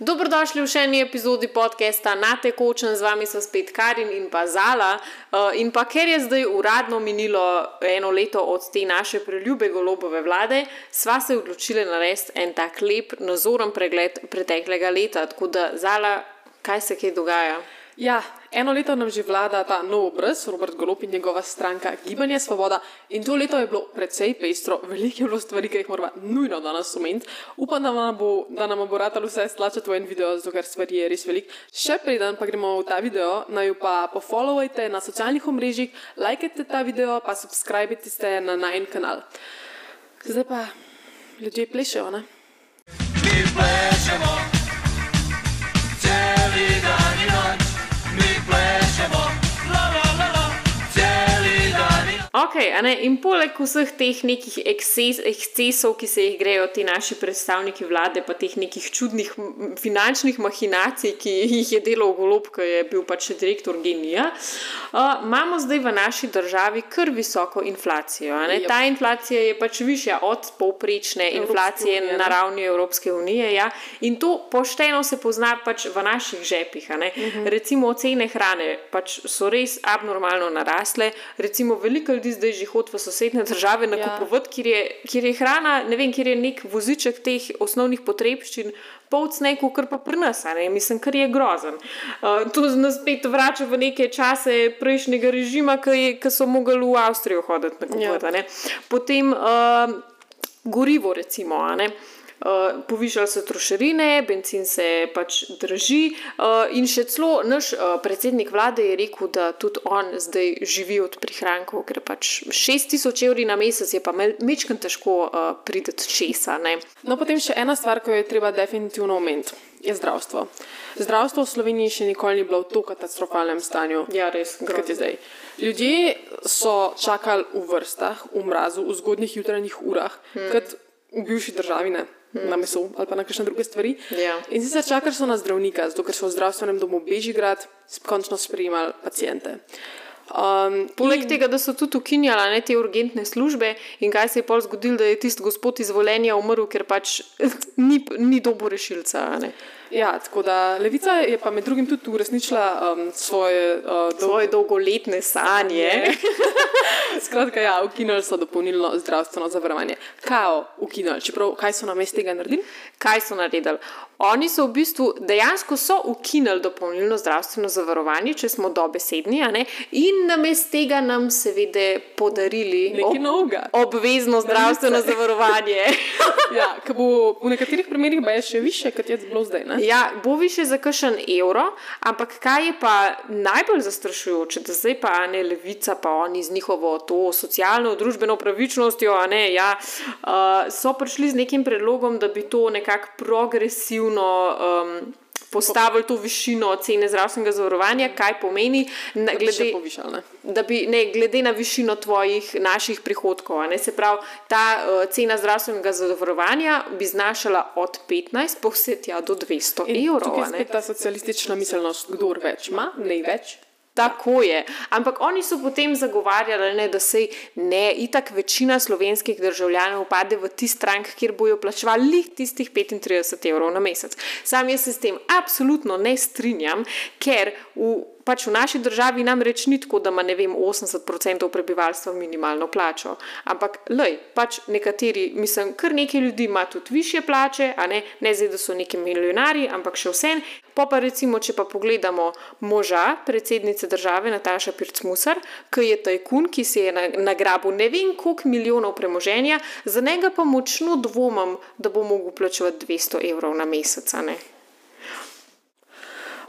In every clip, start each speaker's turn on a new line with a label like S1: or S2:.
S1: Dobrodošli v še eni epizodi podcasta Na tekočem, z vami so spet Karin in pa Zala. Uh, in pa ker je zdaj uradno minilo eno leto od te naše preljube golobove vlade, sva se odločili narediti en tak lep, nazoren pregled preteklega leta. Tako da, Zala, kaj se kaj dogaja?
S2: Ja, eno leto nam že vlada ta nov obraz, Robert Golop in njegova stranka Gibanje Svoboda. In to leto je bilo precej pestro, veliko je bilo stvari, ki jih moramo nujno danes omeniti. Upam, da nam bo, da nam bo ratalo vse stlačati v en video, zato ker stvari je res veliko. Še preden pa gremo v ta video, naj jo pa pofollowajte na socialnih omrežjih, lajkajte ta video, pa subskrbite se na najen kanal. Zdaj pa ljudje plešejo, ne?
S3: Mi plešemo, dan in
S1: poleg vseh teh nekih ekses, ekscesov, ki se jih grejo ti naši predstavniki vlade, pa teh nekih čudnih finančnih mahinacij, ki jih je delal Golob, ki je bil pač direktor genija, uh, imamo zdaj v naši državi kar visoko inflacijo.
S2: Jep.
S1: Ta inflacija je pač višja od povprečne
S2: Evropske
S1: inflacije
S2: unije,
S1: na ravni Evropske unije. Ja? In to pošteno se pozna pač v naših žepih. a ne. Recimo cene hrane pač so res abnormalno narasle. Recimo veliko ljudi zdaj že hodi v sosednje države nakupovati, kjer, je, kjer je hrana, ne vem, kjer je nek voziček teh osnovnih potrebščin. Polcnej, kar pa pri nas, ne? mislim, kar je grozen. Uh, to nas spet vrača v neke čase prejšnjega režima, ki so mogli v Avstrijo hoditi nakupovati. a ne. Potem uh, gorivo, recimo. ne. Uh, povišali so trošarine, benzin se pač draži, uh, in še celo naš uh, predsednik vlade je rekel, da tudi on zdaj živi od prihrankov, ker pač 6000 evrov na mesec je pa mečkam težko uh, prideti česa. Ne?
S2: No, potem še ena stvar, ki jo je treba definitivno omeniti, je zdravstvo. Zdravstvo v Sloveniji še nikoli ni bilo v tako katastrofalnem stanju.
S1: Ja, res,
S2: Kot je zdaj. Ljudje so čakali v vrstah, v mrazu, v zgodnjih jutranjih urah, hmm. kot v bivši državi, ne. Na meso ali pa na kakšne druge stvari.
S1: Ja.
S2: In sicer čakali so na zdravnika, zato ker so v zdravstvenem domu Bežigrad končno sprejemali pacijente. Um,
S1: Poleg tega, da so tudi ukinjali ne, te urgentne službe, in kaj se je pol zgodilo, da je tisti gospod izvoljenja umrl, ker pač ni, ni dobo rešilca. ne.
S2: Ja, tako da Levica je pa med drugim tudi uresničila um, svoje, uh, dol-
S1: Svoje dolgoletne sanje.
S2: Skratka, ja, ukinili so dopolnilno zdravstveno zavarovanje. Kao ukinili, čeprav kaj so namesto tega naredili?
S1: Kaj so naredili? Oni so v bistvu dejansko so ukinili dopolnilno zdravstveno zavarovanje, če smo dobesedni, ne, in namesto tega nam seveda podarili
S2: novega.
S1: obvezno zdravstveno zavarovanje.
S2: Ja, ki bo v nekaterih primerih pa je še više, kot je bilo zdaj. Ne?
S1: Ja, bo više za kakšen evro, ampak kaj je pa najbolj zastrašujoče, da zdaj pa ne levica, pa oni z njihovo to socialno, družbeno pravičnostjo, ne, ja, uh, so prišli z nekim predlogom, da bi to nekako progresivno. Um, Postavili to višino cene zdravstvenega zavarovanja, kaj pomeni, na,
S2: Da bi še
S1: glede,
S2: povišali, ne?
S1: da bi, ne, glede na višino tvojih naših prihodkov. Ne, se pravi, ta uh, cena zdravstvenega zavarovanja bi znašala od 15 pa vse tja do 200
S2: In
S1: evrov. a
S2: je ta socialistična miselnost, kdo več ima, ne več.
S1: Tako je. Ampak oni so potem zagovarjali, ne, da se ne, itak večina slovenskih državljanov pade v tisti strank, kjer bojo plačevali lih tistih 35 evrov na mesec. Sam jaz se s tem absolutno ne strinjam, ker v, pač v naši državi namreč ni tako, da ima ne vem 80% prebivalstva minimalno plačo. Ampak, lej, pač nekateri, mislim, kar nekaj ljudi ima tudi više plače, a ne, ne zdaj, da so neki milijonari, ampak še vse. Pa pa recimo, če pa pogledamo moža predsednice države Nataša Pircmusar, ki je tajkun, ki si je na- nagrabil ne vem koliko milijonov premoženja, za njega pa močno dvomim, da bo mogel plačevati 200 evrov na mesec. ne.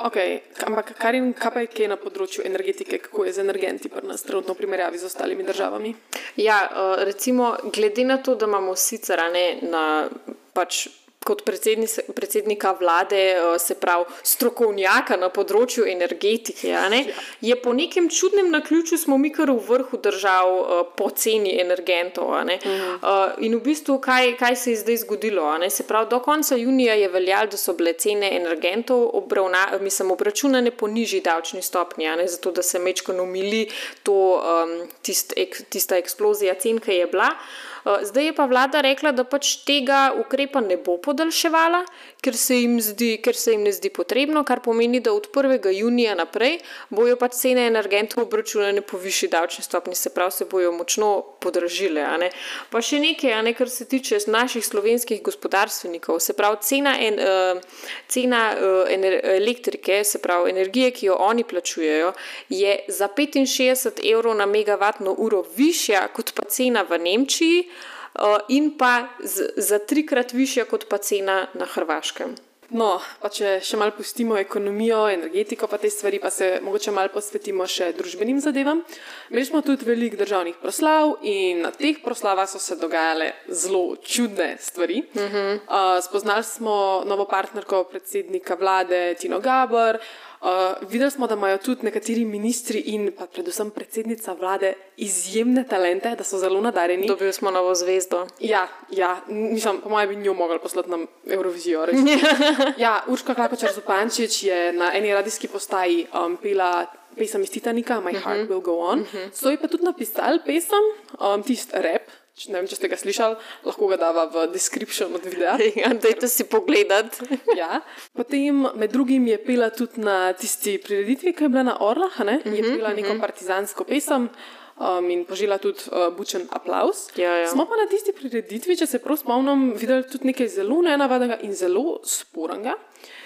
S2: Okay, ampak kar in kaj pa je kaj na področju energetike, kako je z energenti pri nas trenutno v primerjavi z ostalimi državami?
S1: Ja, eh, recimo, glede na to, da imamo sicer ne, na, pač, kot predsednice- predsednika vlade, eh, se pravi strokovnjaka na področju energetike, ne, je po nekem čudnem naključju smo mi kar v vrhu držav eh, po ceni energentov. ne. Eh, In v bistvu, kaj, kaj se je zdaj zgodilo? ne. Se pravi, do konca junija je veljalo, da so bile cene energentov obravna, mislim, obračunane po nižji davčni stopnji, ne, zato da se mečko umili to, um, tist, ek, tista eksplozija cen, ki je bila. Zdaj je pa vlada rekla, da pač tega ukrepa ne bo podaljševala, ker se zdi, ker se jim ne zdi potrebno, kar pomeni, da od 1. junija naprej bojo pač cene energentov obračunane po višji davčni stopni, se pravi, se bojo močno podražile. Pa še nekaj, ne, kar se tiče naših slovenskih gospodarstvenikov, se pravi, cena, en, uh, cena uh, ener, elektrike, se pravi, energije, ki jo oni plačujejo, je za 65 evrov na megavatno uro višja kot pa cena v Nemčiji. Uh, in pa z, za trikrat višja kot pa cena na Hrvaškem.
S2: No, pa če še malo pustimo ekonomijo, energetiko, pa te stvari, pa se mogoče malo posvetimo še družbenim zadevam. Imeli smo tudi veliko državnih proslav in na teh proslavah so se dogajale zelo čudne stvari. Uh -huh. uh, spoznali smo novo partnerko predsednika vlade Tino Gabor. Uh, videli smo, da imajo tudi nekateri ministri in pa predvsem predsednica vlade izjemne talente, da so zelo nadarjeni.
S1: Dobili smo novo zvezdo.
S2: Ja, ja, mislim, po mojem, bi njo mogli poslati na Eurovizijo. ja, Urška Klakočar Zupančič je na eni radijski postaji um, pela pesem iz Titanika, My Heart Will Go On. So ji pa tudi napisali pesem, um, tisti rap. Če- Ne vem, če ste ga slišali, lahko ga dava v description od videa.
S1: Ja, Dajte si pogledat.
S2: Ja. Potem, med drugim, je pela tudi na tisti prireditvi, ki je bila na Orlah, ne? je pela neko partizansko pesem. Um, in požela tudi uh, bučen aplaus.
S1: Ja, ja.
S2: Smo pa na tisti prireditvi, če se prav spomnim, videli tudi nekaj zelo nenavadnega in zelo sporenega.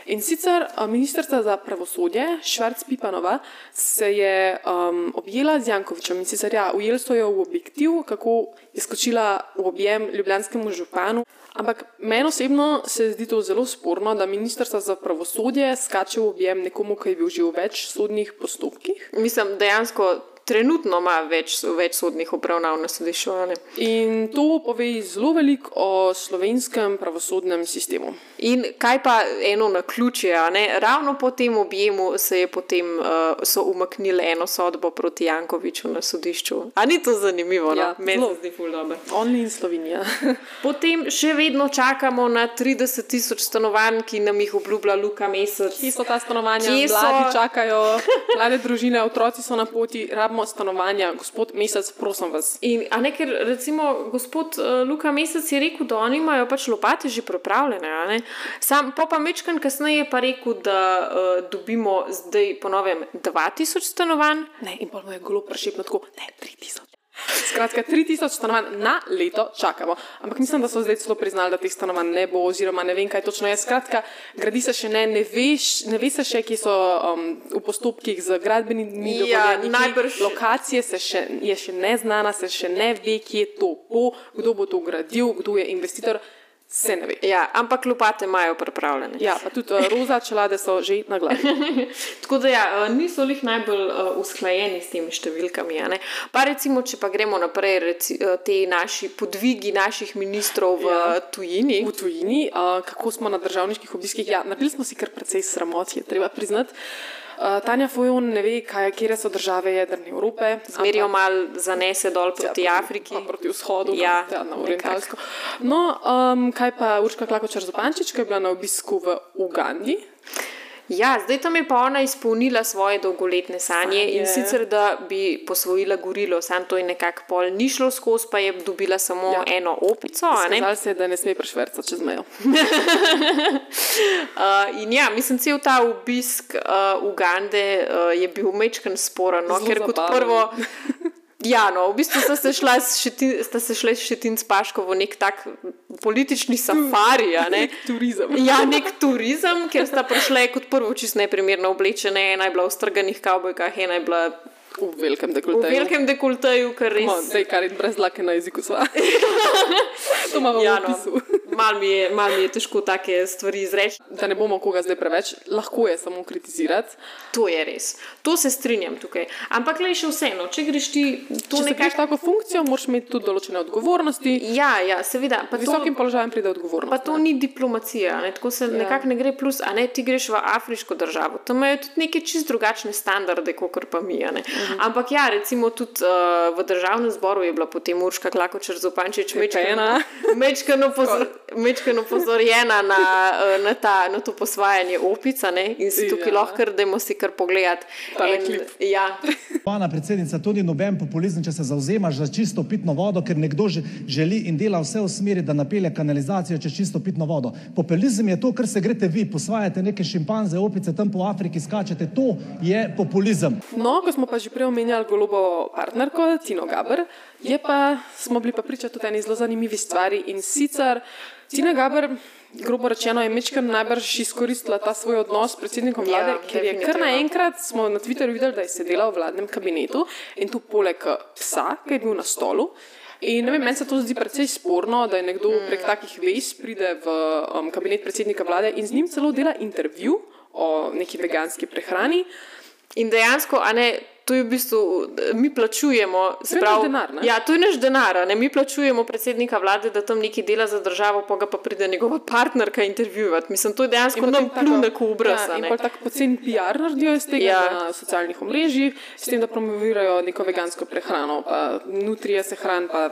S2: In sicer ministrstva za pravosodje, Švarc Pipanova, se je um, objela z Jankovičem in sicer ja, ujeli so jo v objektiv, kako je skočila v objem ljubljanskemu županu. Ampak meni osebno se zdi to zelo sporno, da ministrstvo za pravosodje skače v objem nekomu, ki je bil že v več sodnih postopkih.
S1: Mislim, dejansko trenutno ima več, več sodnih obravnav na sodišču.
S2: In to pove zelo veliko o slovenskem pravosodnem sistemu.
S1: In kaj pa eno na ključje, a ne? ravno po tem objemu se je potem uh, so umaknili eno sodbo proti Jankoviču na sodišču. A ni to zanimivo? No?
S2: Ja,
S1: Meni
S2: zelo.
S1: se zdi ful dobro.
S2: Only in Slovenija.
S1: Potem še vedno čakamo na 30 tisoč stanovanj, ki nam jih obljublja Luka Mesec.
S2: Kje so ta stanovanja?
S1: Kje so?
S2: Mladi čakajo, mlade družine, otroci so na poti, rabimo stanovanja. Gospod Mesec, prosim vas.
S1: In, a ne, ker recimo gospod uh, Luka Mesec je rekel, da oni imajo pač lopate že pripravljene. a ne. Sam pa pa Mečkan kasneje je pa rekel, da uh, dobimo zdaj po novem 2000 stanovanj.
S2: Ne, in pa mu je golo prešepno tako, ne, 3000. Skratka, 3000 stanovanj na leto čakamo. Ampak mislim, da so zdaj celo priznali, da teh stanovanj ne bo, oziroma ne vem, kaj točno je. Skratka, gradi se še ne, ne, veš, ne ve se še, kje so um, v postopkih z gradbenimi
S1: Ja,
S2: dovoljenji.
S1: najbrž-
S2: Lokacije se še, je še neznana, se še ne ve, kje to bo, kdo bo to gradil, kdo je investitor, se ne ve.
S1: Ja, ampak lopate imajo pripravljene.
S2: Ja, pa tudi uh, roza čelade so že na glavi.
S1: Tako da ja, eh, niso jih najbolj uh, usklajeni s temi številkami. a ne. Pa recimo, če pa gremo naprej, reci, te naši podvigi naših ministrov v
S2: Ja.
S1: ja. tujini.
S2: v tujini, uh, kako smo na državniških obiskih. Ja, naredili smo si kar precej sramot, je treba priznati. Uh, Tanja Fojon ne ve, kaj, kje so države jedrne Evrope.
S1: Zmerijo malo zanese dol proti
S2: Ja,
S1: Afriki.
S2: pa Proti vzhodu,
S1: Ja,
S2: ja, na orientalsko. No, um, kaj pa Urška Klakočar Zupančič, ki je bila na obisku v Ugandi.
S1: Ja, zdaj tam je pa ona izpolnila svoje dolgoletne sanje, sanje. in sicer da bi posvojila gorilo, sam to je nekako pol ni šlo skozi, pa je dobila samo
S2: Ja.
S1: eno opico. a ne.
S2: Skazali se je, da ne sme prešvrcati čez mejo.
S1: Uh, in ja, mislim, cel ta obisk uh, Ugande uh, je bil mečken sporen, no,
S2: Zelo
S1: ker kot
S2: zabaven.
S1: prvo. Ja, no, v bistvu sta se šla s Šetin, sta se šla s Šetin Spaško v nek tak politični safari. ne.
S2: Turizem.
S1: Ja, nek turizem, ker sta prišla kot prvo čist neprimerno oblečene, ena je bila v strganih kavbojkah, ena je bila
S2: V velikem
S1: v
S2: dekolteju.
S1: velikem dekolteju, kar res.
S2: No, Zdaj, kar je brez lake na jeziku sva. to imamo
S1: Ja,
S2: v
S1: no,
S2: opisu.
S1: Mal, mi je, mal mi je težko take stvari izreči.
S2: Da ne bomo koga zdaj preveč, lahko je samo kritizirati.
S1: To je res. To se strinjam tukaj. Ampak le še vseeno, če greš ti to
S2: Če greš
S1: nekako.
S2: tako funkcijo, moraš imeti tudi določene odgovornosti.
S1: Ja, ja, seveda. Pa to,
S2: Visokim položajem pride odgovornost.
S1: pa to ni diplomacija, ne? tako se ja. nekako ne gre plus, a ne ti greš v afriško državo. Tam imajo tudi neke čist drugačne standarde, kot pa mi. ne.
S2: Mhm.
S1: Ampak ja, recimo tudi uh, v državnem zboru je bila potem Urška Klakočer Zopančič
S2: Pepena.
S1: mečkano pozorna. Mečkano pozorjena na, eh, na, ta, na to posvajanje opica ne? in si tukaj
S2: Ja.
S1: lahko, kar dajmo si kar pogledati.
S2: Tale
S1: En-
S2: klip.
S1: Ja,
S4: Spoštovana predsednica, to ni noben populizem, če se zauzemaš za čisto pitno vodo, ker nekdo že- želi in dela vse v smeri, da napelje kanalizacijo čez čisto pitno vodo. Populizem je to, kar se greste vi, posvajate neke šimpanze, opice tam po Afriki, skačete. To je populizem.
S2: No, ko smo pa že prej omenjali golobo partnerko Tino Gaber, je pa, smo bili pa priča tudi eni zelo zanimivi stvari in sicer Tina Gaber, grobo rečeno, je mečkar najbrž izkoristila ta svoj odnos s predsednikom
S1: Ja,
S2: vlade, ker je kar naenkrat smo na Twitterju videli, da je sedela v vladnem kabinetu in tu poleg eh, psa, ki je bil na stolu. In vem, meni se to zdi precej sporno, da je nekdo prek takih vez pride v um, kabinet predsednika vlade in z njim celo dela intervju o neki veganski prehrani.
S1: In dejansko, a ne, to je v bistvu, mi plačujemo. se
S2: je naš
S1: pravi-
S2: denar, ne?
S1: Ja, to je naš denar. Ne? Mi plačujemo predsednika vlade, da tam nekaj dela za državo, pa ga pa pride njegova partnerka intervjuvati. Mislim, to je dejansko nam pljune v obraz.
S2: Ja, in
S1: ne.
S2: pa tako pocen PR naredijo iz tega
S1: ja.
S2: na socialnih omrežjih, s tem, da promovirajo neko vegansko prehrano, pa nutrije se hran, pa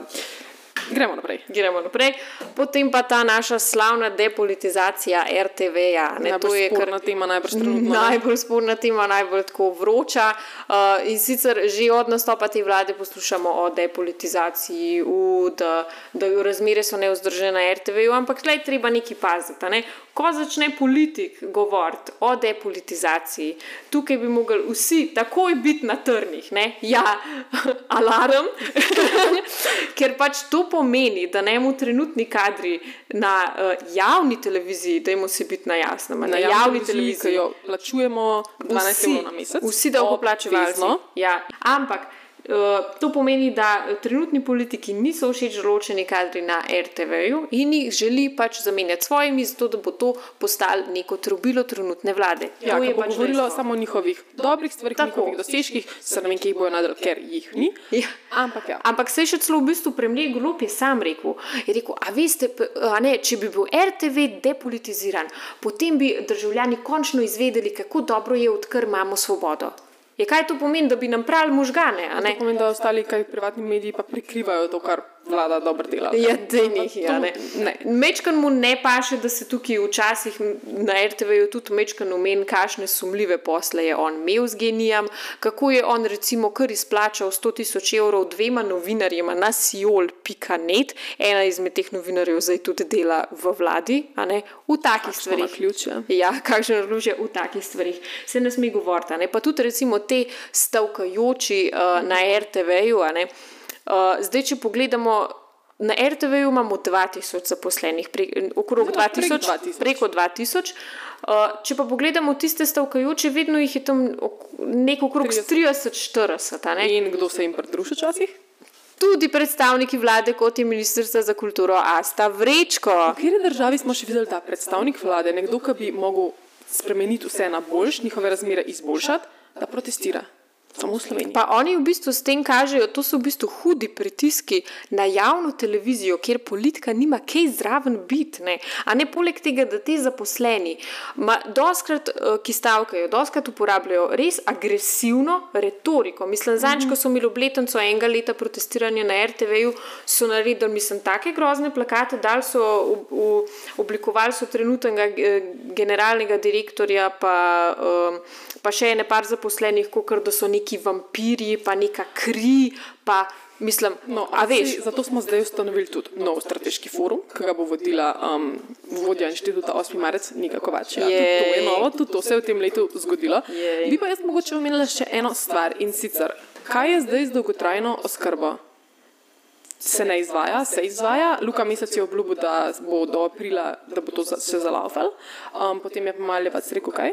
S2: gremo naprej.
S1: Gremo naprej. Potem pa ta naša slavna depolitizacija RTV-ja.
S2: Najbolj
S1: je kar-
S2: sporna tema, najbrž trenutno.
S1: Najbolj sporna tema, najbolj tako vroča. Uh, in sicer že od nastopa te vlade poslušamo o depolitizaciji, v, da, da razmere so neuzdržene na RTV-ju, ampak tle je treba nekaj paziti. Ne? Ko začne politik govoriti o depolitizaciji, tukaj bi mogli vsi takoj biti na trnih. Ne? Ja, alarm, ker pač to pomeni, da ne mu trenutni kadri na uh, javni televiziji, da jim se biti na jasnem,
S2: Na
S1: na
S2: javni
S1: javni
S2: televiziji, ki
S1: televiziji.
S2: jo plačujemo 12 evrov na mesec.
S1: Vsi davkoplačevalci. Ja. Ampak to pomeni, da eh, trenutni politiki niso všeč določeni kadri na RTV-ju in jih želi pač zamenjati svojimi, zato da bo to postalo neko trobilo trenutne vlade.
S2: Ja,
S1: to
S2: ki
S1: je pač
S2: govorilo
S1: dejstvo.
S2: samo o njihovih dobrih stvarih,
S1: Tako.
S2: njihovih dosežkih, se ne vem, kje jih bojo najdel, ker jih ni.
S1: Ja.
S2: Ampak ja.
S1: Ampak se je še celo v bistvu premijer Golob je sam rekel, je rekel, a veste, p- a ne, če bi bil RTV depolitiziran, potem bi državljani končno izvedeli, kako dobro je, odkar imamo svobodo. Je kaj to pomeni, da bi nam prali možgane?
S2: To pomeni, da ostali kaj privatni mediji pa prikrivajo to, kar vlada dobro dela.
S1: Ja, dejnih,
S2: To-
S1: ja, ne.
S2: ne.
S1: Mečkan mu ne paše, da se tukaj včasih na RTV-ju tudi mečkan omen, kakšne sumljive posle je on imel z genijem, kako je on recimo kar izplačal 100 tisoč evrov dvema novinarjema na siol.net, ena izmed teh novinarjev zdaj tudi dela v vladi, a ne, v takih
S2: Kakšno
S1: stvarih.
S2: naključje.
S1: Ja, kakšno naključje v takih stvarih se ne sme govoriti. Pa tudi recimo te stavkajoči uh, na RTV-ju. a ne. Uh, zdaj, če pogledamo, na RTV-ju imamo 2000 zaposlenih, pre, okrog
S2: Ja, prek
S1: 2000,
S2: 2000.
S1: preko 2000. Uh, če pa pogledamo tiste stavkajoče, vedno jih je tam nekaj okrog 30-40. a ne.
S2: In kdo se jim pridruži včasih?
S1: Tudi predstavniki vlade, kot je Ministrstvo za kulturo Asta Vrečko.
S2: V kateri državi smo še videli ta predstavnik vlade, nekdo, ki bi mogel spremeniti vse na boljš, njihove razmere izboljšati, da protestira? Samo v Sloveniji.
S1: Pa oni v bistvu s tem kažejo, to so v bistvu hudi pritiski na javno televizijo, kjer politika nima kaj zraven biti. Ne? A ne poleg tega, da ti zaposleni, ma, doskrat, eh, ki stavkajo, doskrat uporabljajo res agresivno retoriko. Mislim, zadnjič, ko so imeli obletnico enega leta protestiranja na RTV-ju, so naredili, mislim, take grozne plakate, dali so, v, v, oblikovali so trenutnega eh, generalnega direktorja, pa, um, pa še ene par zaposlenih, kot da so neki vampirji, pa neka kri, pa mislim,
S2: No,
S1: a veš.
S2: zato smo zdaj ustanovili tudi nov strateški forum, ki ga bo vodila um, vodja inštituta 8. marec, Nika Kovač. Ja, to je novo, tudi to se je v tem letu zgodilo.
S1: Jej.
S2: Bi pa jaz mogoče omenila še eno stvar in sicer, kaj je zdaj z dolgotrajno oskrbo? Se ne izvaja, se izvaja. Luka Mesec je obljubil, da bo do aprila, da bo to za- se zalaufal. Um, potem je pa Maljevac rekel, kaj?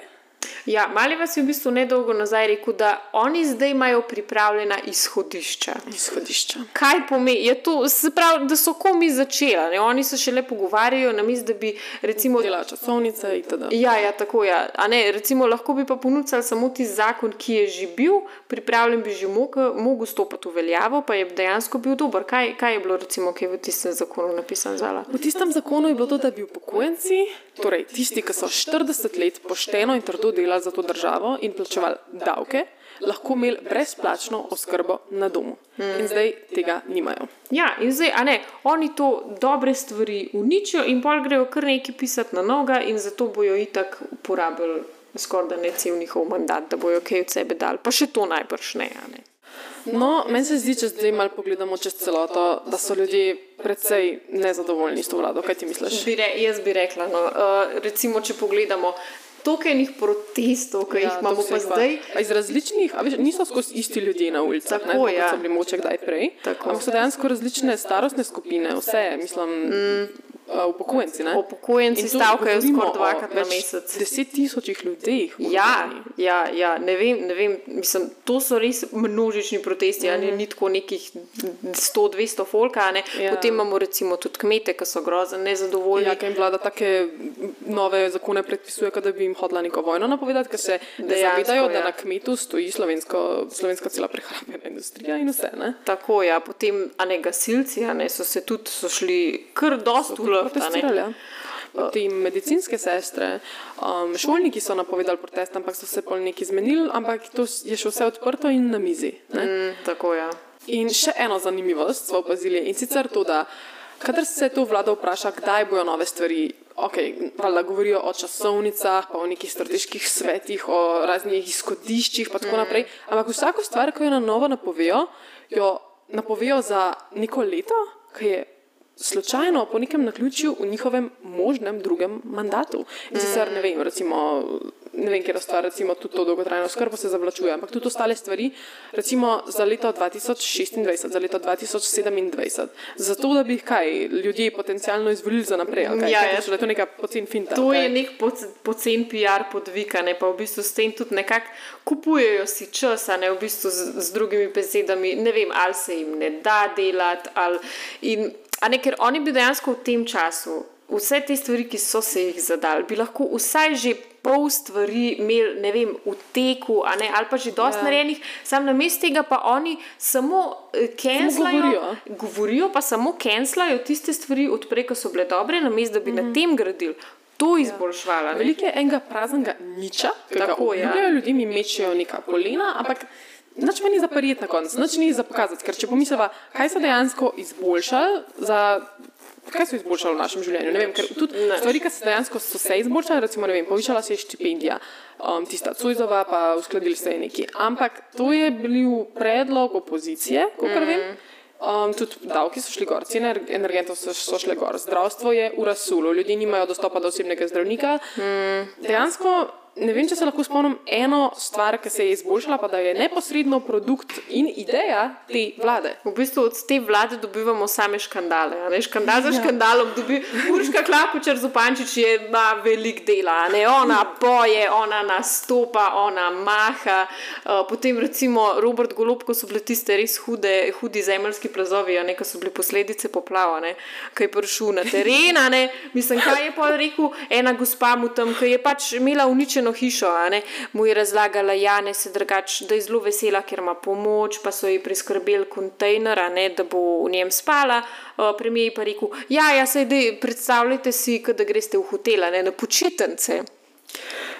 S1: Ja, Mali vas je v bistvu nedolgo nazaj rekel, da oni zdaj imajo pripravljena izhodišča.
S2: Izhodišča.
S1: Kaj pomeni? Je to, se pravi, da so komi začela, ne? oni se šele pogovarjajo, namesto da bi recimo.
S2: Dela časovnice itd.
S1: Ja, ja, tako je. Ja. Recimo, lahko bi pa ponudili samo tisti zakon, ki je že bil pripravljen, bi že mogel, stopiti v veljavo, pa je dejansko bil dober. Kaj, kaj je bilo, recimo, ki je v tistem zakonu napisano zala?
S2: V tistem zakonu je bilo to, da bi upokojenci, torej tisti, ki so 40 let pošteno in trdo delali, delali za to državo in plačevali davke, lahko imeli brezplačno oskrbo na domu. In zdaj tega nimajo.
S1: Ja, in zdaj, a ne, oni to dobre stvari uničijo in pol grejo kar nekaj pisati na noga in zato bojo itak uporabili skoraj da ne cel njihov mandat, da bojo kaj od sebe dali. Pa še to najbrž ne, ne.
S2: No, meni se zdi, če zdaj malo pogledamo čez celoto, da so ljudje precej nezadovoljni s to vlado. Kaj ti misliš?
S1: Bi re, jaz bi rekla, no, uh, recimo, če pogledamo. Toliko enih protestov, ki ja, jih imamo pa zdaj.
S2: A iz različnih, a veš, niso skozi isti ljudje na ulicah,
S1: Tako,
S2: ne, tako,
S1: ja.
S2: kot so bili moče kdaj prej.
S1: Tako.
S2: Ampak so dejansko različne starostne skupine, vse, mislim, mm. Upokojenci. Ne?
S1: Upokojenci stavkajo skoraj dvakrat na mesec.
S2: Deset tisočih ljudeh. v
S1: Ja, ja, ja, ne vem, ne vem, mislim, to so res množični protesti, mm.
S2: Mhm.
S1: ni tako nekih 100-200 folka, ne.
S2: Ja.
S1: potem imamo recimo tudi kmete, ki so grozno nezadovoljni.
S2: Ja, ker jim vlada take nove zakone predpisuje, da bi jim hodila neko vojno napovedati, ker se ne zavedajo, da
S1: ja.
S2: na kmetu stoji slovensko, slovenska cela prehrambena industrija in vse. Ne?
S1: Tako, ja, potem, a ne gasilci, a ne so se tudi so šli kar dost v ne.
S2: Protestirali, ja. Potem medicinske sestre, um, šolniki so napovedali protest, ampak so se pol neki zmenili, ampak to je še vse odprto in na mizi. Ne?
S1: Mm, tako, ja.
S2: In še eno zanimivost smo opazili in sicer to, da kadar se to vlada vpraša, kdaj bojo nove stvari. Ok, valjda govorijo o časovnicah, pa o nekih strateških svetih, o raznih izhodiščih, in tako naprej. Ampak vsako stvar, ki jo na novo napovejo, jo napovejo za neko leto, ki je slučajno po nekem naključju v njihovem možnem drugem mandatu. In sicer ne vem, recimo, ne vem, kje stvar, recimo tudi to dolgotrajno skrbo se zavlačuje, ampak tudi ostale stvari, recimo za leto 2026, za leto 2027, zato da bi jih kaj ljudje potencialno izvolili za naprej. Kaj,
S1: Ja,
S2: Kaj
S1: ja.
S2: misliš, da je to neka pocen finta.
S1: To
S2: ali
S1: je
S2: kaj?
S1: nek poc- pocen PR podvika, ne pa v bistvu s tem tudi nekako kupujejo si čas, ne v bistvu z, z drugimi besedami. Ne vem, ali se jim ne da delati, ali in, a ne, ker oni bi dejansko v tem času vse te stvari, ki so se jih zadali, bi lahko vsaj že pol stvari imeli, ne vem, v teku, ne, ali pa že dosti
S2: Ja.
S1: ja. narejenih, sam na mestu tega pa oni samo kenslajo,
S2: govorijo.
S1: govorijo, pa samo kenslajo tiste stvari odprej, ki so bile dobre, na mestu, da bi mm. na tem gradili. To izboljšvala. ne.
S2: Veliko je enega praznega niča, ki ga
S1: ja.
S2: obljubljajo ljudem in mečejo neka polena, ampak nič meni za parijet na koncu, nič ni za pokazati. Ker če pomisliva, kaj so dejansko izboljšali za. Kaj so izboljšali v našem življenju? Ne vem, ker tudi
S1: Nič.
S2: stvari, ki so dejansko so se izboljšale, recimo, ne vem, povišala se je štipendija, um, tista Cujzova, pa uskladili se je neki. Ampak to je bil predlog opozicije, kot mm. vem. Um, tudi davki so šli gor, cene ener- energentov so, so šle gor, zdravstvo je v rasulu, ljudje nimajo dostopa do osebnega zdravnika. Mm. Dejansko ne vem, če se lahko spomnim eno stvar, ki se je izboljšala, pa da je neposredno produkt in ideja te vlade.
S1: V bistvu od te vlade dobivamo same škandale. Ne? Škandal za škandalom dobi Urška Klakočar Zupančič je ima velik dela. Ne? Ona poje, ona nastopa, ona maha. Uh, potem recimo Robert Golob, ko so bile tiste res hude, hudi zemeljski plazovi, ne, ko so bile posledice poplav, a ne, ki je prišel na teren. Mislim, kaj je pa rekel ena gospa mu tam, ki je pač imela uničeno hišo, ne, mu je razlagala, Jane se drugače, da je zelo vesela, ker ima pomoč, pa so ji priskrbeli kontejner, ne, da bo v njem spala. Uh, Premijer je pa rekel, ja, ja, sej, dej, predstavljajte si, da greste v hotel, ne, na počitnice.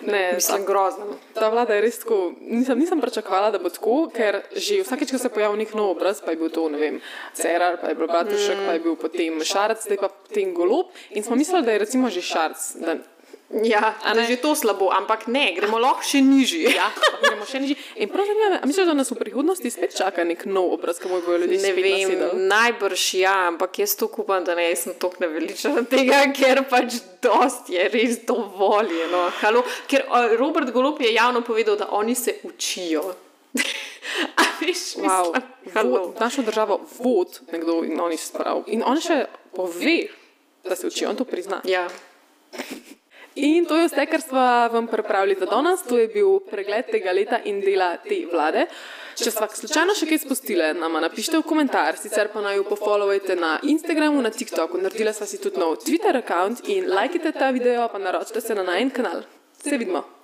S2: Ne,
S1: Mislim, grozno.
S2: Ta vlada je res tako. Nisem, nisem pričakovala, da bo tako, ker že vsakeč, ko se pojavi nek nov obraz, pa je bil to, ne vem, Cerar, pa je bil Bratušek, mm. pa je bil potem Šarc, zdaj pa potem Golob. In smo mislili, da je recimo že Šarc. Da,
S1: Ja, a ne že to slabo, ampak ne, gremo lahko še nižje.
S2: ja, gremo še nižje. In prav zanima me, misliš, da nas v prihodnosti spet čaka nek nov obraz, ki mu bojo ljudje
S1: Ne vem,
S2: nasedali?
S1: najbrž ja, ampak jaz to upam, da ne jaz sem tako naveličena tega, ker pač dost je res dovoljeno. Halo? Ker Robert Golop je javno povedal, da oni se učijo. A veš,
S2: Wow. Vod, našo državo vod nekdo in oni sprav. In on še pove, da se učijo, on to prizna.
S1: Ja.
S2: In to je vse, kar smo vam pripravili za danes. To je bil pregled tega leta in dela te vlade. Če ste slučajno še kaj spustili, nama napišite v komentar, sicer pa naj jo pofollowajte na Instagramu, na TikToku. Naredila sva si tudi nov Twitter račun in lajkite ta video, pa naročite se na najen kanal. Se vidimo!